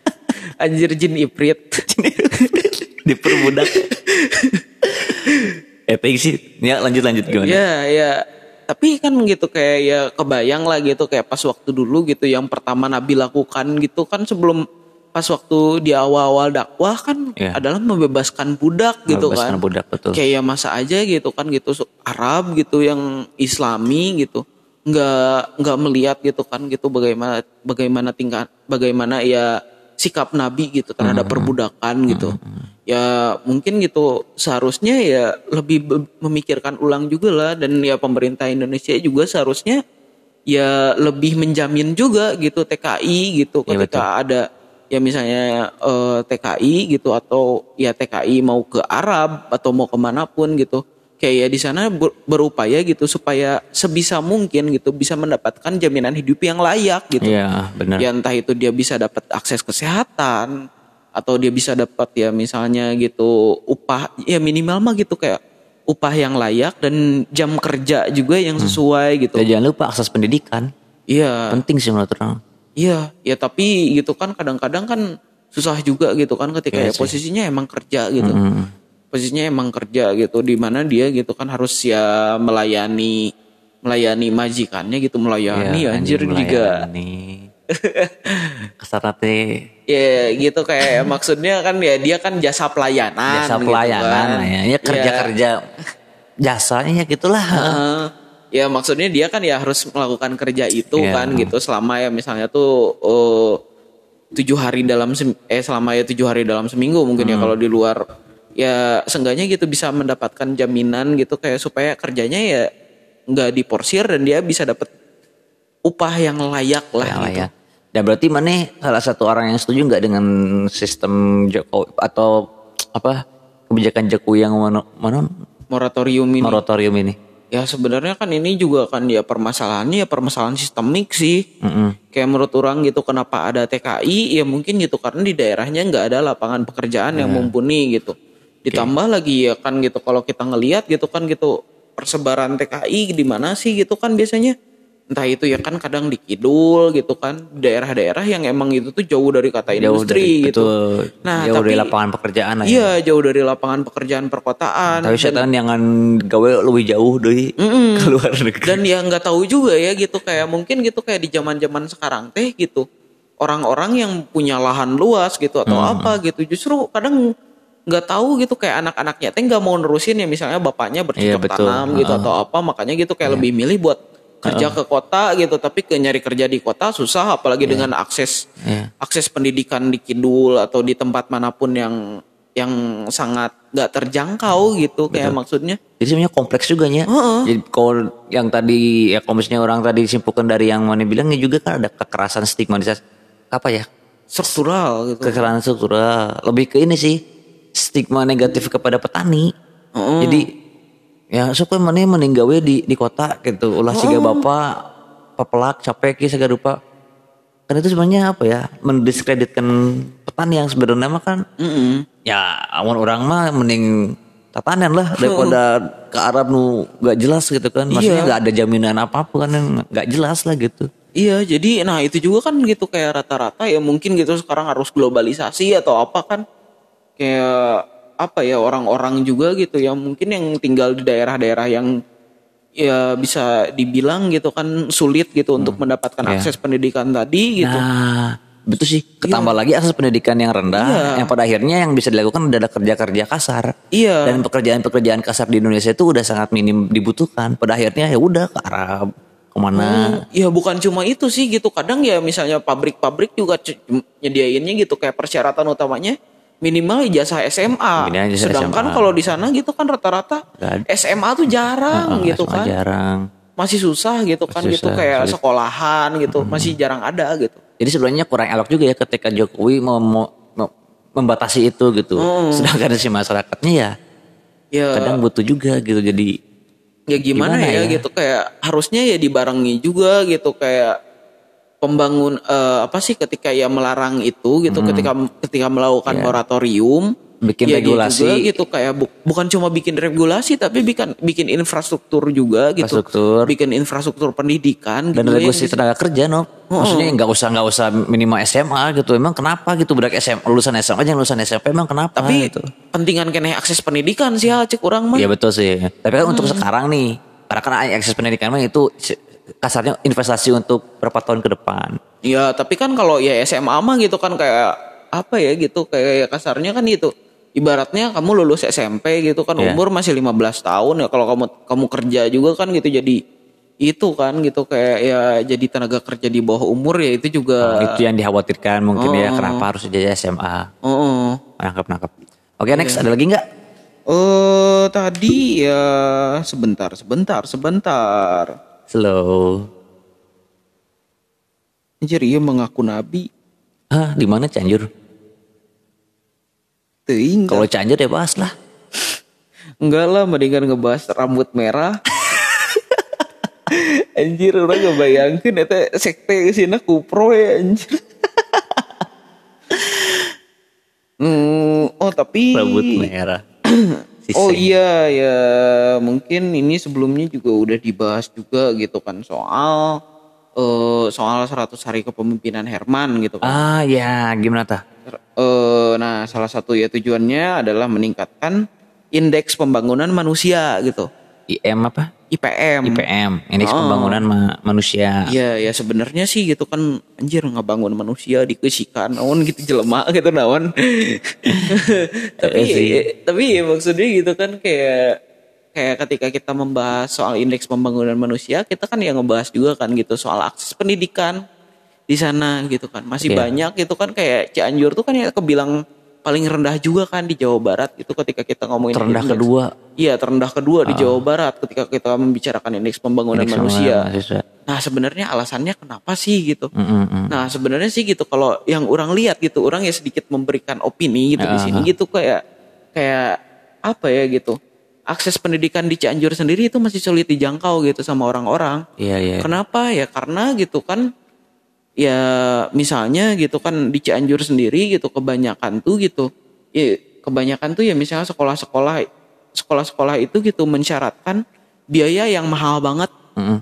[SPEAKER 2] Anjir jin iprit.
[SPEAKER 1] Diperbudak Epic sih. Ya lanjut lanjut gimana?
[SPEAKER 2] Ya ya. Tapi kan gitu kayak ya kebayang lah gitu kayak pas waktu dulu gitu yang pertama Nabi lakukan gitu kan sebelum pas waktu di awal-awal dakwah kan
[SPEAKER 1] Iya.
[SPEAKER 2] adalah membebaskan budak gitu
[SPEAKER 1] Membebaskan
[SPEAKER 2] kan
[SPEAKER 1] budak betul.
[SPEAKER 2] Kayak ya masa aja gitu kan gitu. Arab gitu yang Islami gitu. Nggak nggak melihat gitu kan gitu bagaimana bagaimana tingkah bagaimana ya sikap Nabi gitu terhadap perbudakan gitu. Ya mungkin gitu. Seharusnya ya lebih memikirkan ulang juga lah. Dan ya pemerintah Indonesia juga seharusnya ya lebih menjamin juga gitu TKI gitu.
[SPEAKER 1] Iya,
[SPEAKER 2] ketika ada ya misalnya eh, TKI gitu atau ya TKI mau ke Arab atau mau ke mana pun gitu. Kayak ya di sana ber- berupaya gitu supaya sebisa mungkin gitu bisa mendapatkan jaminan hidup yang layak gitu.
[SPEAKER 1] Iya benar.
[SPEAKER 2] Ya entah itu dia bisa dapat akses kesehatan atau dia bisa dapat ya misalnya gitu upah ya minimal mah gitu kayak upah yang layak dan jam kerja juga yang sesuai gitu.
[SPEAKER 1] Ya, jangan lupa akses pendidikan.
[SPEAKER 2] Iya.
[SPEAKER 1] Penting sih menurut orang
[SPEAKER 2] Iya, ya tapi gitu kan kadang-kadang kan susah juga gitu kan ketika ya
[SPEAKER 1] Iya sih.
[SPEAKER 2] posisinya emang kerja gitu.
[SPEAKER 1] Hmm.
[SPEAKER 2] Posisinya emang kerja gitu di mana dia gitu kan harus ya melayani melayani majikannya gitu melayani
[SPEAKER 1] Ya,
[SPEAKER 2] anjir juga.
[SPEAKER 1] melayani. Ke sana teh
[SPEAKER 2] Ya gitu kayak maksudnya kan ya dia kan jasa pelayanan
[SPEAKER 1] jasa
[SPEAKER 2] gitu
[SPEAKER 1] pelayanan
[SPEAKER 2] kan.
[SPEAKER 1] ya, ya kerja kerja jasanya ya gitulah
[SPEAKER 2] Heeh. Ya maksudnya dia kan ya harus melakukan kerja itu
[SPEAKER 1] Iya.
[SPEAKER 2] kan gitu selama ya misalnya tuh eh, tujuh hari dalam eh selama ya tujuh hari dalam seminggu mungkin
[SPEAKER 1] Hmm.
[SPEAKER 2] ya kalau di luar ya seenggaknya gitu bisa mendapatkan jaminan gitu kayak supaya kerjanya ya nggak diporsir dan dia bisa dapat upah yang layak lah
[SPEAKER 1] yang
[SPEAKER 2] gitu.
[SPEAKER 1] layak. Dan berarti mana salah satu orang yang setuju nggak dengan sistem Jokowi atau apa kebijakan Jokowi yang mana, mana
[SPEAKER 2] moratorium ini
[SPEAKER 1] moratorium ini?
[SPEAKER 2] Ya sebenarnya kan ini juga kan ya permasalahannya ya permasalahan sistemik sih.
[SPEAKER 1] Mm-mm.
[SPEAKER 2] kayak menurut orang gitu kenapa ada TKI ya mungkin gitu karena di daerahnya nggak ada lapangan pekerjaan yang mumpuni gitu. Ditambah lagi ya kan gitu kalau kita ngelihat gitu kan gitu persebaran TKI di mana sih gitu kan biasanya entah itu ya kan kadang di kidul gitu kan daerah-daerah yang emang itu tuh jauh dari kata
[SPEAKER 1] Jauh
[SPEAKER 2] industri
[SPEAKER 1] dari,
[SPEAKER 2] gitu
[SPEAKER 1] betul.
[SPEAKER 2] Nah,
[SPEAKER 1] jauh dari
[SPEAKER 2] tapi-
[SPEAKER 1] lapangan pekerjaan lah ya.
[SPEAKER 2] iya jauh dari lapangan pekerjaan perkotaan
[SPEAKER 1] Tapi setan yang gawe lebih jauh dari keluar negeri.
[SPEAKER 2] dan ya nggak tahu juga ya gitu kayak mungkin gitu kayak di zaman zaman sekarang teh gitu orang-orang yang punya lahan luas gitu atau
[SPEAKER 1] Hmm.
[SPEAKER 2] apa gitu justru kadang nggak tahu gitu kayak anak-anaknya teh nggak mau nerusin ya misalnya bapaknya bercocok
[SPEAKER 1] Iya, betul.
[SPEAKER 2] tanam gitu atau apa makanya gitu kayak lebih milih buat kerja ke kota gitu tapi ke nyari kerja di kota susah apalagi dengan akses
[SPEAKER 1] Iya.
[SPEAKER 2] akses pendidikan di kidul atau di tempat mana pun yang yang sangat nggak terjangkau gitu kayak maksudnya
[SPEAKER 1] Jadi sebenarnya kompleks juga ya. Jadi kalau yang tadi ya kalau misalnya orang tadi disimpulkan dari yang mana bilangnya juga kan ada kekerasan stigmatisasi apa ya?
[SPEAKER 2] struktural gitu
[SPEAKER 1] Kekerasan struktural. Lebih ke ini sih stigma negatif kepada petani. Jadi ya supaya mana mending gawe di di kota gitu. Ulah siga bapak papelak capek ki segala rupa. Kan itu sebenarnya apa ya? Mendiskreditkan petani yang sebenarnya mah kan
[SPEAKER 2] Mm-mm.
[SPEAKER 1] ya awan orang mah mending tatanan lah daripada ke Arab nu gak jelas gitu kan maksudnya
[SPEAKER 2] Iya.
[SPEAKER 1] nggak ada jaminan apa apa kan yang nggak jelas lah gitu
[SPEAKER 2] Iya, jadi nah itu juga kan gitu kayak rata-rata ya mungkin gitu sekarang harus globalisasi atau apa kan kayak apa ya orang-orang juga gitu ya mungkin yang tinggal di daerah-daerah yang ya bisa dibilang gitu kan sulit gitu untuk mendapatkan
[SPEAKER 1] Iya.
[SPEAKER 2] akses pendidikan tadi gitu.
[SPEAKER 1] nah betul sih ketambah lagi akses pendidikan yang rendah
[SPEAKER 2] Iya.
[SPEAKER 1] yang pada akhirnya yang bisa dilakukan adalah kerja-kerja kasar
[SPEAKER 2] Iya.
[SPEAKER 1] dan pekerjaan-pekerjaan kasar di Indonesia itu udah sangat minim dibutuhkan pada akhirnya ya udah ke Arab ke mana
[SPEAKER 2] Ya bukan cuma itu sih gitu. Kadang ya misalnya pabrik-pabrik juga nyediainnya gitu kayak persyaratan utamanya minimal ijazah SMA.
[SPEAKER 1] Minimal ijazah
[SPEAKER 2] Sedangkan kalau di sana gitu kan rata-rata. SMA tuh jarang
[SPEAKER 1] Nah,
[SPEAKER 2] gitu
[SPEAKER 1] SMA
[SPEAKER 2] kan.
[SPEAKER 1] jarang
[SPEAKER 2] Masih susah gitu kan
[SPEAKER 1] Masih
[SPEAKER 2] gitu
[SPEAKER 1] susah,
[SPEAKER 2] kayak
[SPEAKER 1] sulit.
[SPEAKER 2] sekolahan gitu masih jarang ada gitu.
[SPEAKER 1] Jadi sebenarnya kurang elok juga ya ketika Jokowi mau, mau- mau- membatasi itu gitu. Sedangkan si masyarakatnya ya
[SPEAKER 2] Ya
[SPEAKER 1] kadang butuh juga gitu. Jadi
[SPEAKER 2] ya gimana,
[SPEAKER 1] gimana
[SPEAKER 2] ya,
[SPEAKER 1] ya?
[SPEAKER 2] gitu kayak harusnya ya dibarengi juga gitu kayak pembangun eh, apa sih ketika ya melarang itu gitu ketika ketika melakukan moratorium
[SPEAKER 1] Hmm. Bikin
[SPEAKER 2] ya
[SPEAKER 1] regulasi.
[SPEAKER 2] juga gitu kayak bu- bukan cuma bikin regulasi tapi bikin bikin infrastruktur juga gitu
[SPEAKER 1] Infrastruktur.
[SPEAKER 2] bikin infrastruktur pendidikan
[SPEAKER 1] dan
[SPEAKER 2] gitu ya.
[SPEAKER 1] regulasi tenaga kerja no. Maksudnya nggak usah nggak usah minimal SMA gitu. Emang kenapa gitu budak SMA lulusan SMA aja lulusan SMP emang kenapa
[SPEAKER 2] tapi
[SPEAKER 1] gitu.
[SPEAKER 2] pentingan kena akses pendidikan sih cek orang mah
[SPEAKER 1] Iya betul sih. Tapi kan untuk sekarang nih, karena kan akses pendidikan mah itu kasarnya investasi untuk berapa tahun ke depan.
[SPEAKER 2] Ya tapi kan kalau ya SMA mah gitu kan kayak apa ya gitu kayak ya kasarnya kan itu ibaratnya kamu lulus SMP gitu kan
[SPEAKER 1] Iya.
[SPEAKER 2] umur masih 15 tahun ya kalau kamu kamu kerja juga kan gitu jadi itu kan gitu kayak ya jadi tenaga kerja di bawah umur ya itu juga
[SPEAKER 1] itu yang dikhawatirkan mungkin ya kenapa harus jadi SMA.
[SPEAKER 2] oh
[SPEAKER 1] Nangkep nangkep. Oke next ada lagi nggak?
[SPEAKER 2] oh tadi ya sebentar sebentar sebentar
[SPEAKER 1] Slow.
[SPEAKER 2] anjir iya mengaku nabi
[SPEAKER 1] Ah di mana Cianjur?
[SPEAKER 2] Teuing
[SPEAKER 1] Kalau Cianjur ya bahas lah.
[SPEAKER 2] Enggak lah, mendingan ngebahas rambut merah. anjir, orang ngebayangkan eta sekte kesina kupro ya anjir. hmm, oh tapi
[SPEAKER 1] Rambut merah.
[SPEAKER 2] Oh iya ya mungkin ini sebelumnya juga udah dibahas juga gitu kan soal eh soal 100 hari kepemimpinan Herman gitu kan.
[SPEAKER 1] Ah ya gimana tah?
[SPEAKER 2] Eh, nah, salah satu ya tujuannya adalah meningkatkan indeks pembangunan manusia gitu.
[SPEAKER 1] IM apa?
[SPEAKER 2] IPM.
[SPEAKER 1] IPM, Indeks Pembangunan Ma- Manusia.
[SPEAKER 2] Ya, ya sebenarnya sih gitu kan anjir ngebangun manusia dikesikan naon gitu jelema gitu naon. tapi
[SPEAKER 1] Iya
[SPEAKER 2] tapi ya maksudnya gitu kan kayak kayak ketika kita membahas soal indeks pembangunan manusia, kita kan ya ngebahas juga kan gitu soal akses pendidikan di sana gitu kan. Masih
[SPEAKER 1] Iya.
[SPEAKER 2] banyak gitu kan kayak Cianjur tuh kan ya kebilang paling rendah juga kan di Jawa Barat itu ketika kita ngomongin
[SPEAKER 1] Terendah
[SPEAKER 2] indeks.
[SPEAKER 1] kedua.
[SPEAKER 2] Iya terendah kedua di Jawa Barat ketika kita membicarakan indeks pembangunan
[SPEAKER 1] Indeks
[SPEAKER 2] manusia.
[SPEAKER 1] mahasiswa.
[SPEAKER 2] Nah sebenarnya alasannya kenapa sih gitu?
[SPEAKER 1] Mm, mm, mm.
[SPEAKER 2] Nah sebenarnya sih gitu kalau yang orang lihat gitu orang ya sedikit memberikan opini gitu di sini gitu kayak kayak apa ya gitu akses pendidikan di Cianjur sendiri itu masih sulit dijangkau gitu sama orang-orang.
[SPEAKER 1] Iya iya.
[SPEAKER 2] Kenapa ya karena gitu kan ya misalnya gitu kan di Cianjur sendiri gitu kebanyakan tuh gitu ya kebanyakan tuh ya misalnya sekolah-sekolah sekolah-sekolah itu gitu mensyaratkan biaya yang mahal banget.
[SPEAKER 1] Mm, mm,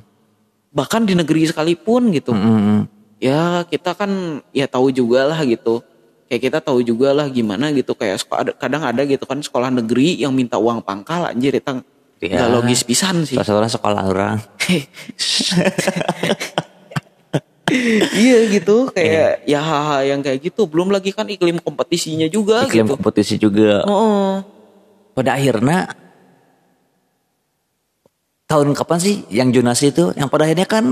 [SPEAKER 2] bahkan di negeri sekalipun gitu.
[SPEAKER 1] Mm, mm, mm.
[SPEAKER 2] ya kita kan ya tahu juga lah gitu. Kayak kita tahu juga lah gimana gitu kayak seko- ada- kadang ada gitu kan sekolah negeri yang minta uang pangkal anjir itu nggak logis pisan sih.
[SPEAKER 1] Salah sekolah orang.
[SPEAKER 2] iya gitu. Kayak ya hal-hal yang kayak gitu. Belum lagi kan iklim kompetisinya juga
[SPEAKER 1] Iklim
[SPEAKER 2] gitu.
[SPEAKER 1] kompetisi juga.
[SPEAKER 2] oh
[SPEAKER 1] Pada akhirnya tahun kapan sih yang jonasi itu? Yang pada akhirnya kan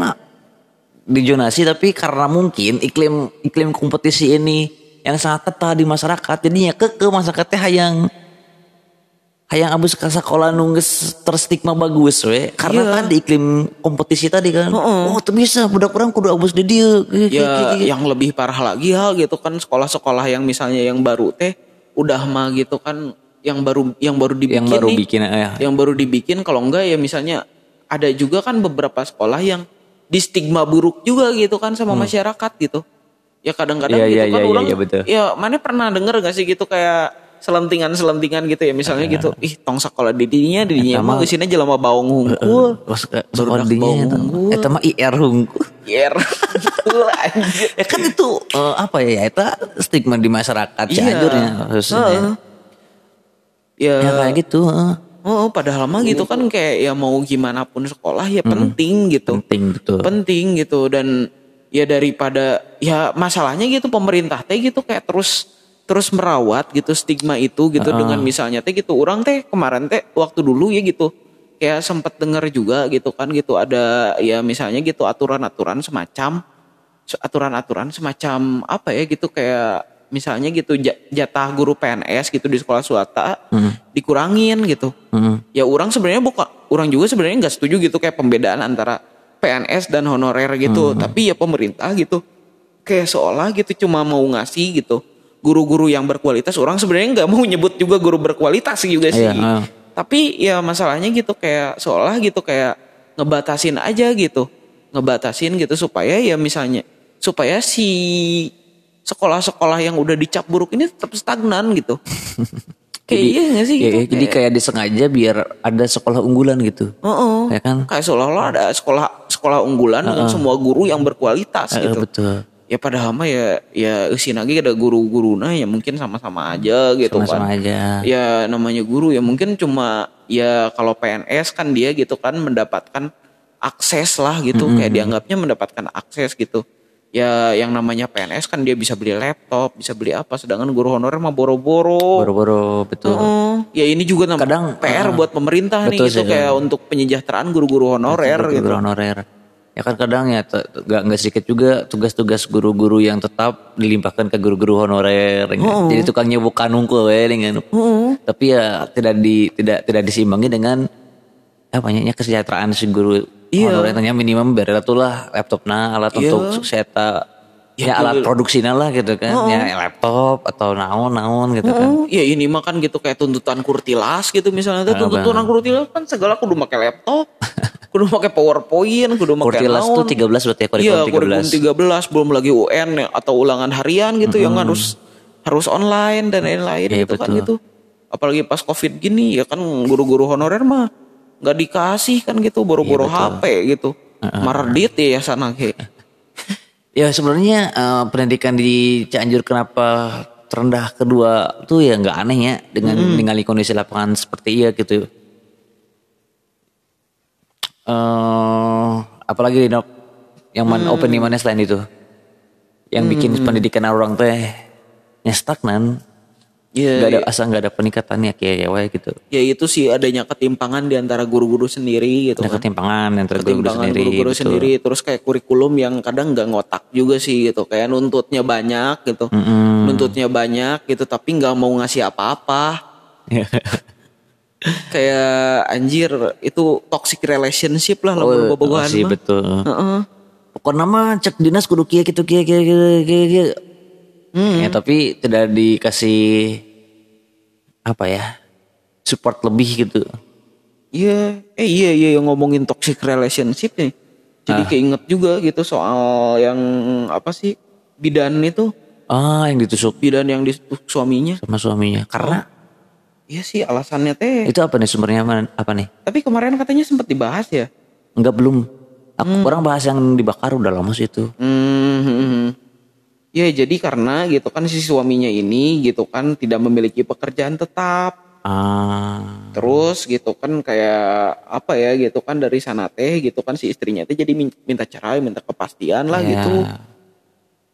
[SPEAKER 1] di jonasi tapi karena mungkin iklim iklim kompetisi ini yang sangat ketat di masyarakat jadinya ke ke masyarakatnya hayang hayang abis ke sekolah nungges terstigma bagus we. Karena
[SPEAKER 2] Iya.
[SPEAKER 1] kan di iklim kompetisi tadi kan. Oh tuh bisa budak orang kudu abis di dia.
[SPEAKER 2] Ya yang lebih parah lagi hal gitu kan sekolah-sekolah yang misalnya yang baru teh udah mah gitu kan yang baru yang baru dibikin
[SPEAKER 1] yang baru
[SPEAKER 2] nih,
[SPEAKER 1] bikin ya
[SPEAKER 2] yang baru dibikin kalau enggak ya misalnya ada juga kan beberapa sekolah yang di stigma buruk juga gitu kan sama masyarakat gitu. Ya kadang-kadang
[SPEAKER 1] Hmm. Iya,
[SPEAKER 2] gitu
[SPEAKER 1] iya,
[SPEAKER 2] kan
[SPEAKER 1] iya,
[SPEAKER 2] orang
[SPEAKER 1] iya, betul.
[SPEAKER 2] ya mana pernah denger gak sih gitu kayak selentingan-selentingan gitu ya. Misalnya gitu ih tong sekolah didinya didinya mah geusina jelema baung hungkul
[SPEAKER 1] Terus ke
[SPEAKER 2] Barudak
[SPEAKER 1] sekolah dinya
[SPEAKER 2] bau
[SPEAKER 1] eta
[SPEAKER 2] unggul.
[SPEAKER 1] eta mah IR hungkul
[SPEAKER 2] anjir.
[SPEAKER 1] Ya kan itu eh, apa ya eta stigma di masyarakat
[SPEAKER 2] Iya.
[SPEAKER 1] Cianjurnya khususnya
[SPEAKER 2] Heeh. ya,
[SPEAKER 1] ya kayak gitu
[SPEAKER 2] oh padahal mah gitu kan kayak ya mau gimana pun sekolah ya penting gitu.
[SPEAKER 1] Penting betul.
[SPEAKER 2] Penting gitu dan ya daripada ya masalahnya gitu pemerintah teh gitu kayak terus terus merawat gitu stigma itu gitu dengan misalnya teh gitu orang teh kemarin teh waktu dulu ya gitu. Kayak sempet denger juga gitu kan gitu ada ya misalnya gitu aturan-aturan semacam aturan-aturan semacam apa ya gitu kayak misalnya gitu ja- jatah guru PNS gitu di sekolah swasta dikurangin gitu.
[SPEAKER 1] Heeh.
[SPEAKER 2] ya orang sebenarnya bukan orang juga sebenarnya nggak setuju gitu kayak pembedaan antara PNS dan honorer gitu. Tapi ya pemerintah gitu kayak seolah gitu cuma mau ngasih gitu guru-guru yang berkualitas orang sebenarnya nggak mau nyebut juga guru berkualitas juga sih.
[SPEAKER 1] Iya, heeh.
[SPEAKER 2] tapi ya masalahnya gitu kayak seolah gitu kayak ngebatasin aja gitu ngebatasin gitu supaya ya misalnya supaya si sekolah-sekolah yang udah dicap buruk ini tetap stagnan gitu. Kayak iya gak sih
[SPEAKER 1] Ya,
[SPEAKER 2] gitu?
[SPEAKER 1] ya, jadi kayak disengaja biar ada sekolah unggulan gitu.
[SPEAKER 2] Heeh.
[SPEAKER 1] ya kan?
[SPEAKER 2] Kayak seolah-olah ada sekolah sekolah unggulan dengan semua guru yang berkualitas
[SPEAKER 1] Eh,
[SPEAKER 2] gitu.
[SPEAKER 1] betul
[SPEAKER 2] Ya padahal mah ya ya eusin lagi ada guru-guruna ya mungkin sama-sama aja gitu
[SPEAKER 1] sama-sama
[SPEAKER 2] kan.
[SPEAKER 1] aja
[SPEAKER 2] Ya namanya guru ya mungkin cuma ya kalau PNS kan dia gitu kan mendapatkan akses lah gitu kayak dianggapnya mendapatkan akses gitu. Ya yang namanya PNS kan dia bisa beli laptop, bisa beli apa sedangkan guru honorer mah boro-boro.
[SPEAKER 1] boro-boro betul
[SPEAKER 2] Oh, ya ini juga
[SPEAKER 1] Kadang,
[SPEAKER 2] PR
[SPEAKER 1] uh,
[SPEAKER 2] buat pemerintah nih
[SPEAKER 1] betul
[SPEAKER 2] gitu
[SPEAKER 1] sih,
[SPEAKER 2] kayak untuk penyejahteraan guru-guru honorer gitu.
[SPEAKER 1] guru honorer ya kan kadang ya nggak nggak sedikit juga tugas-tugas guru-guru yang tetap dilimpahkan ke guru-guru honorer ya kan? jadi tukangnya bukan nungkul ya dengan tapi ya tidak di tidak tidak diseimbangi dengan apa ya kesejahteraan si guru
[SPEAKER 2] Iya.
[SPEAKER 1] honorer. Tanya minimum beri tuh lah laptop nah alat
[SPEAKER 2] Iya.
[SPEAKER 1] untuk seta ya, alat produksinya lah gitu kan. Ya laptop atau naon naon gitu kan.
[SPEAKER 2] Oh, ya ini mah kan gitu kayak tuntutan kurtilas gitu misalnya. Tuh tuntutan kurtilas kan segala kudu pakai laptop, kudu pakai PowerPoint, kudu pakai
[SPEAKER 1] Kurtilas tuh
[SPEAKER 2] naon.
[SPEAKER 1] 13 berarti ya
[SPEAKER 2] Iya,
[SPEAKER 1] kurikulum
[SPEAKER 2] kurikulum
[SPEAKER 1] 13
[SPEAKER 2] 13 belum lagi UN ya, atau ulangan harian gitu yang harus harus online dan lain-lain
[SPEAKER 1] Iya,
[SPEAKER 2] gitu kan
[SPEAKER 1] betul.
[SPEAKER 2] gitu. Apalagi pas Covid gini ya kan guru-guru honorer mah nggak dikasih kan gitu boro-boro
[SPEAKER 1] Iya,
[SPEAKER 2] HP gitu. Mardit ya sana ke.
[SPEAKER 1] Ya sebenarnya eh, pendidikan di Cianjur kenapa terendah kedua tuh ya nggak aneh ya dengan ningali kondisi lapangan seperti iya gitu. Eh apalagi Dok? Yang man open di mana selain itu, yang bikin pendidikan orang teh nya stagnan.
[SPEAKER 2] Iya,
[SPEAKER 1] nggak ada
[SPEAKER 2] iya.
[SPEAKER 1] asal nggak ada peningkatannya kayak ya gitu.
[SPEAKER 2] Ya itu sih adanya ketimpangan di antara guru-guru sendiri gitu
[SPEAKER 1] ada
[SPEAKER 2] kan.
[SPEAKER 1] ketimpangan antara guru-guru sendiri
[SPEAKER 2] guru-guru sendiri terus kayak kurikulum yang kadang nggak ngotak juga sih gitu. Kayak nuntutnya banyak gitu.
[SPEAKER 1] Mm-mm.
[SPEAKER 2] nuntutnya banyak gitu tapi nggak mau ngasih apa-apa kayak anjir itu toxic relationship lah
[SPEAKER 1] oh, oh,
[SPEAKER 2] bobogohan
[SPEAKER 1] sih betul
[SPEAKER 2] Heeh.
[SPEAKER 1] pokoknya mah cek dinas kudu kia gitu kia kia kia kia, kia.
[SPEAKER 2] Hmm.
[SPEAKER 1] ya tapi tidak dikasih apa ya support lebih gitu
[SPEAKER 2] Iya, eh iya iya yang ngomongin toxic relationship nih. Jadi
[SPEAKER 1] Ah.
[SPEAKER 2] keinget juga gitu soal yang apa sih bidan itu,
[SPEAKER 1] ah yang ditusuk
[SPEAKER 2] bidan yang ditusuk suaminya.
[SPEAKER 1] sama suaminya karena
[SPEAKER 2] Iya sih alasannya teh.
[SPEAKER 1] itu apa nih sumbernya apa, apa nih
[SPEAKER 2] Tapi kemarin katanya sempat dibahas ya.
[SPEAKER 1] enggak belum aku orang bahas yang dibakar udah lama sih itu
[SPEAKER 2] Hmm, hmm, hmm. Ya jadi karena gitu kan si suaminya ini gitu kan tidak memiliki pekerjaan tetap.
[SPEAKER 1] ah
[SPEAKER 2] Terus gitu kan kayak apa ya gitu kan dari sana teh gitu kan si istrinya teh jadi min- minta cerai, minta kepastian lah
[SPEAKER 1] ya.
[SPEAKER 2] gitu.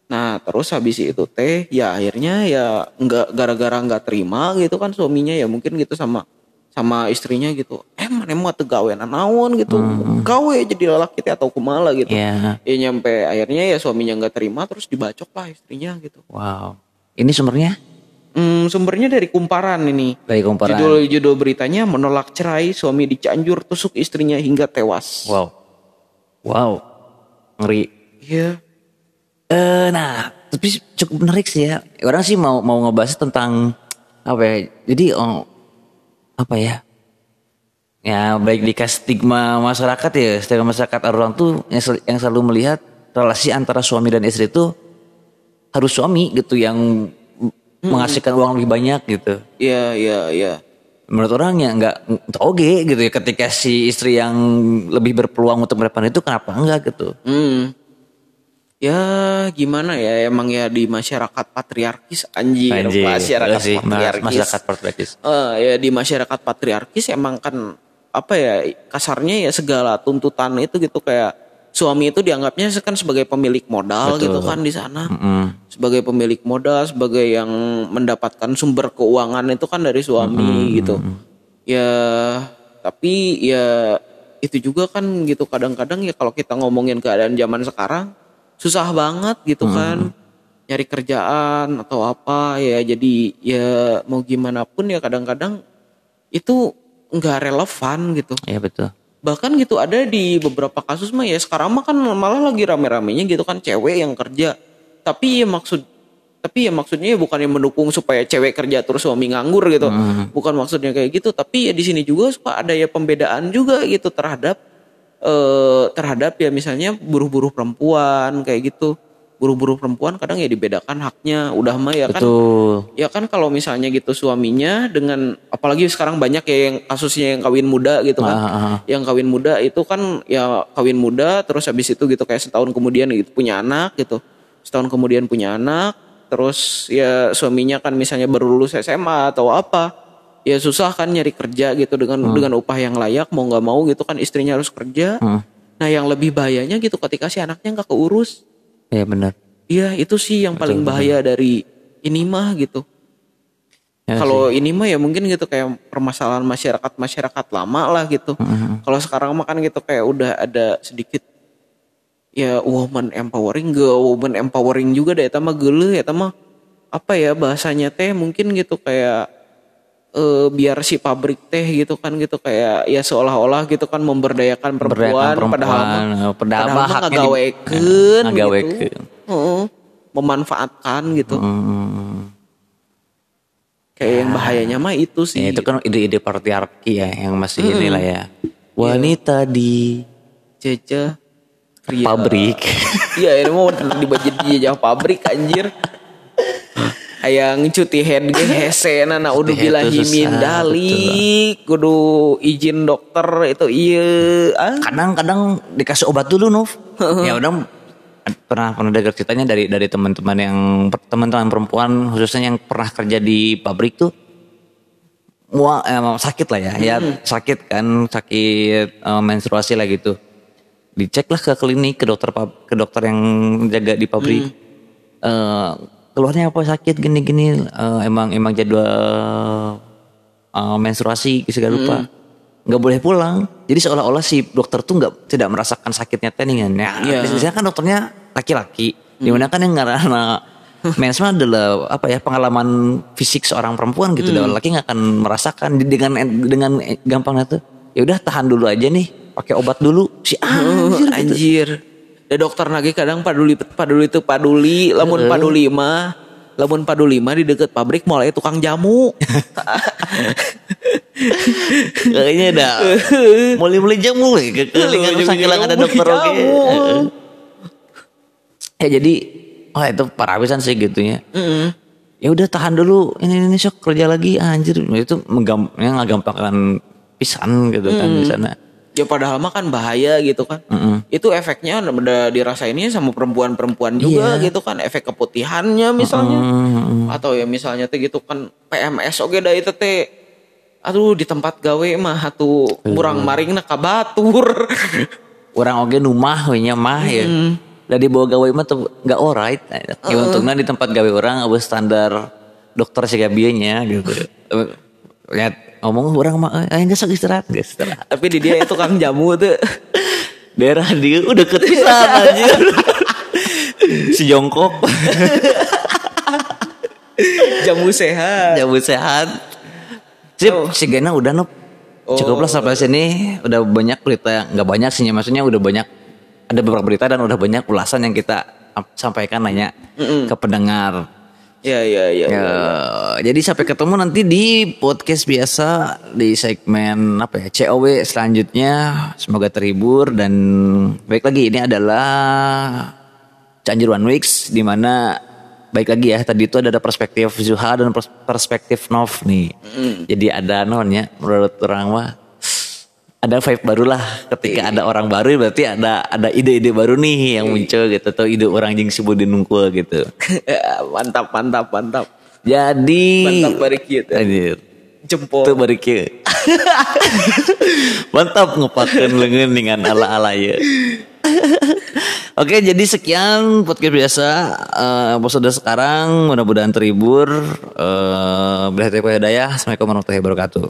[SPEAKER 2] Nah terus habis itu teh ya akhirnya ya nggak gara-gara nggak terima gitu kan suaminya ya mungkin gitu sama sama istrinya gitu. Eh mana mau tegawe naon gitu. Gawe jadi lelaki teh atau kumala gitu.
[SPEAKER 1] ya
[SPEAKER 2] Ya nyampe akhirnya ya suaminya nggak terima terus dibacok lah istrinya gitu.
[SPEAKER 1] wow ini sumbernya
[SPEAKER 2] Hmm, sumbernya dari kumparan ini.
[SPEAKER 1] dari kumparan
[SPEAKER 2] Judul judul beritanya menolak cerai suami dicianjur tusuk istrinya hingga tewas.
[SPEAKER 1] wow wow ngeri
[SPEAKER 2] Iya.
[SPEAKER 1] Eh, nah, tapi cukup menarik sih ya. Orang sih mau mau ngebahas tentang apa ya? Jadi oh, apa ya? Ya baik di stigma masyarakat ya, stigma masyarakat orang tuh yang, sel- yang selalu melihat relasi antara suami dan istri itu harus suami gitu yang menghasilkan uang lebih banyak gitu.
[SPEAKER 2] Iya, iya, iya.
[SPEAKER 1] Menurut orang ya nggak oke gitu ya ketika si istri yang lebih berpeluang untuk mendapatkan itu kenapa enggak gitu.
[SPEAKER 2] Hmm. Ya gimana ya emang ya di masyarakat patriarkis anjir, masyarakat
[SPEAKER 1] iya sih,
[SPEAKER 2] patriarkis.
[SPEAKER 1] masyarakat patriarkis.
[SPEAKER 2] Eh, ya di masyarakat patriarkis emang kan apa ya kasarnya ya segala tuntutan itu gitu kayak suami itu dianggapnya kan sebagai pemilik modal
[SPEAKER 1] Betul.
[SPEAKER 2] gitu kan di sana.
[SPEAKER 1] Mm.
[SPEAKER 2] sebagai pemilik modal, sebagai yang mendapatkan sumber keuangan itu kan dari suami gitu. Ya, tapi ya itu juga kan gitu kadang-kadang ya kalau kita ngomongin keadaan zaman sekarang susah banget gitu kan. Nyari kerjaan atau apa ya jadi ya mau gimana pun ya kadang-kadang itu nggak relevan gitu.
[SPEAKER 1] Ya betul.
[SPEAKER 2] bahkan gitu ada di beberapa kasus mah ya sekarang mah kan malah lagi rame-ramenya gitu kan cewek yang kerja. Tapi ya maksud tapi ya maksudnya ya bukan yang mendukung supaya cewek kerja terus suami nganggur gitu. Bukan maksudnya kayak gitu tapi ya di sini juga suka ada ya pembedaan juga gitu terhadap eh terhadap ya misalnya buruh-buruh perempuan kayak gitu. Buruh-buruh perempuan kadang ya dibedakan haknya. Udah mah ya kan
[SPEAKER 1] Betul.
[SPEAKER 2] ya kan kalau misalnya gitu suaminya dengan apalagi sekarang banyak ya yang kasusnya yang kawin muda gitu kan.
[SPEAKER 1] Ah, ah, ah.
[SPEAKER 2] yang kawin muda itu kan ya kawin muda terus habis itu gitu kayak setahun kemudian gitu punya anak gitu. Setahun kemudian punya anak terus ya suaminya kan misalnya baru lulus SMA atau apa ya susah kan nyari kerja gitu dengan dengan upah yang layak mau nggak mau gitu kan istrinya harus kerja
[SPEAKER 1] Hmm.
[SPEAKER 2] nah yang lebih bahayanya gitu ketika si anaknya nggak keurus
[SPEAKER 1] Ya benar.
[SPEAKER 2] Iya itu sih yang paling bahaya dari ini mah gitu.
[SPEAKER 1] Ya
[SPEAKER 2] Kalau ini mah ya mungkin gitu kayak permasalahan masyarakat masyarakat lama lah gitu.
[SPEAKER 1] Mm-hmm.
[SPEAKER 2] Kalau sekarang mah kan gitu kayak udah ada sedikit ya woman empowering, gak woman empowering juga deh. Eta mah geuleuh eta mah apa ya bahasanya teh mungkin gitu kayak eh, biar si pabrik teh gitu kan gitu kayak ya seolah-olah gitu kan memberdayakan perempuan,
[SPEAKER 1] Memberdayakan
[SPEAKER 2] padahal mah
[SPEAKER 1] perempuan, padahal mah di-
[SPEAKER 2] ngagawekeun
[SPEAKER 1] Nah, ngagawekeun.
[SPEAKER 2] gitu. Heeh. memanfaatkan gitu.
[SPEAKER 1] Hmm.
[SPEAKER 2] Kayak yang bahayanya mah itu sih.
[SPEAKER 1] Ya, itu kan ide-ide patriarki ya yang masih inilah ya. Wanita di
[SPEAKER 2] Cece pria.
[SPEAKER 1] pabrik.
[SPEAKER 2] Iya, ini mau di baju dijajah pabrik anjir. Hayang cuti head ge hese na udah bilahi dalik kudu izin dokter itu iya ah.
[SPEAKER 1] Kadang-kadang dikasih obat dulu, Nov. ya udah pernah pernah dengar ceritanya dari dari teman-teman yang teman-teman perempuan khususnya yang pernah kerja di pabrik tuh. Mual eh, sakit lah ya ya sakit kan sakit eh, menstruasi lah gitu. Dicek lah ke klinik ke dokter ke dokter yang jaga di pabrik. Eh, keluarnya apa sakit gini-gini eh, emang emang jadwal eh, menstruasi segala lupa. Nggak boleh pulang. Jadi seolah-olah si dokter tuh nggak tidak merasakan sakitnya teningan ya
[SPEAKER 2] Iya.
[SPEAKER 1] biasanya kan dokternya laki-laki. Di mana kan yang karena mens mah adalah apa ya pengalaman fisik seorang perempuan gitu. Dan laki nggak akan merasakan. Dengan dengan gampangnya tuh ya udah tahan dulu aja nih. Pakai obat dulu. Si
[SPEAKER 2] Oh,
[SPEAKER 1] anjir gitu.
[SPEAKER 2] Da dokter lagi kadang paduli paduli itu paduli, lamun paduli mah lamun paduli mah di deket pabrik mulai tukang jamu.
[SPEAKER 1] kayaknya dah. Mulai-mulai jamu ya kekelingan
[SPEAKER 2] Mulai
[SPEAKER 1] sakilang ada dokter oke. Ya jadi oh itu parawisan sih gitunya
[SPEAKER 2] Heeh.
[SPEAKER 1] ya udah tahan dulu. Ini ini sok kerja lagi. Anjir. Itu menggam yang gampangkan pisan gitu kan di sana
[SPEAKER 2] Ya padahal mah kan bahaya gitu kan.
[SPEAKER 1] Mm-mm.
[SPEAKER 2] Itu efeknya udah dirasainnya sama perempuan-perempuan juga
[SPEAKER 1] Iya.
[SPEAKER 2] gitu kan. Efek keputihannya misalnya.
[SPEAKER 1] Mm-mm.
[SPEAKER 2] Atau ya misalnya teh gitu kan PMS oke dah itu teh. Aduh di tempat gawe mah atuh kurang maring na kabatur.
[SPEAKER 1] orang oge numah we nya mah ya da di bawah gawe mah tuh nggak alright ya untungnya di tempat gawe orang abis standar dokter sih nya gitu lihat ngomong orang mah eh nggak sok istirahat. Nggak istirahat.
[SPEAKER 2] Tapi di dia itu tukang jamu tuh.
[SPEAKER 1] daerah dia udah ketisan anjir. Si jongkok.
[SPEAKER 2] Jamu sehat.
[SPEAKER 1] jamu sehat. Sip
[SPEAKER 2] Oh.
[SPEAKER 1] si Gena udah nup. Cukuplah sampai sini. Udah banyak berita nggak banyak sih maksudnya udah banyak. Ada beberapa berita dan udah banyak ulasan yang kita sampaikan nanya ke pendengar
[SPEAKER 2] Ya ya ya.
[SPEAKER 1] Ya, jadi sampai ketemu nanti di podcast biasa di segmen apa ya COW selanjutnya. Semoga terhibur dan baik lagi ini adalah Cianjur One Weeks di mana baik lagi ya tadi itu ada perspektif Zuha dan pers- perspektif Nov nih. Jadi ada nonnya menurut orang mah ada vibe baru lah ketika ada orang baru berarti ada ada ide-ide baru nih yang muncul gitu atau ide orang jing sibuk dinungkul gitu.
[SPEAKER 2] mantap mantap mantap.
[SPEAKER 1] Jadi
[SPEAKER 2] Mantap bari kieu.
[SPEAKER 1] Anjir.
[SPEAKER 2] Jempol.
[SPEAKER 1] Itu bari kieu. Mantap ngepakeun leungeun dengan ala-ala ya. Oke, jadi sekian podcast biasa eh episode sekarang mudah-mudahan terhibur. Eh, Bila hidayah. Assalamualaikum warahmatullahi wabarakatuh.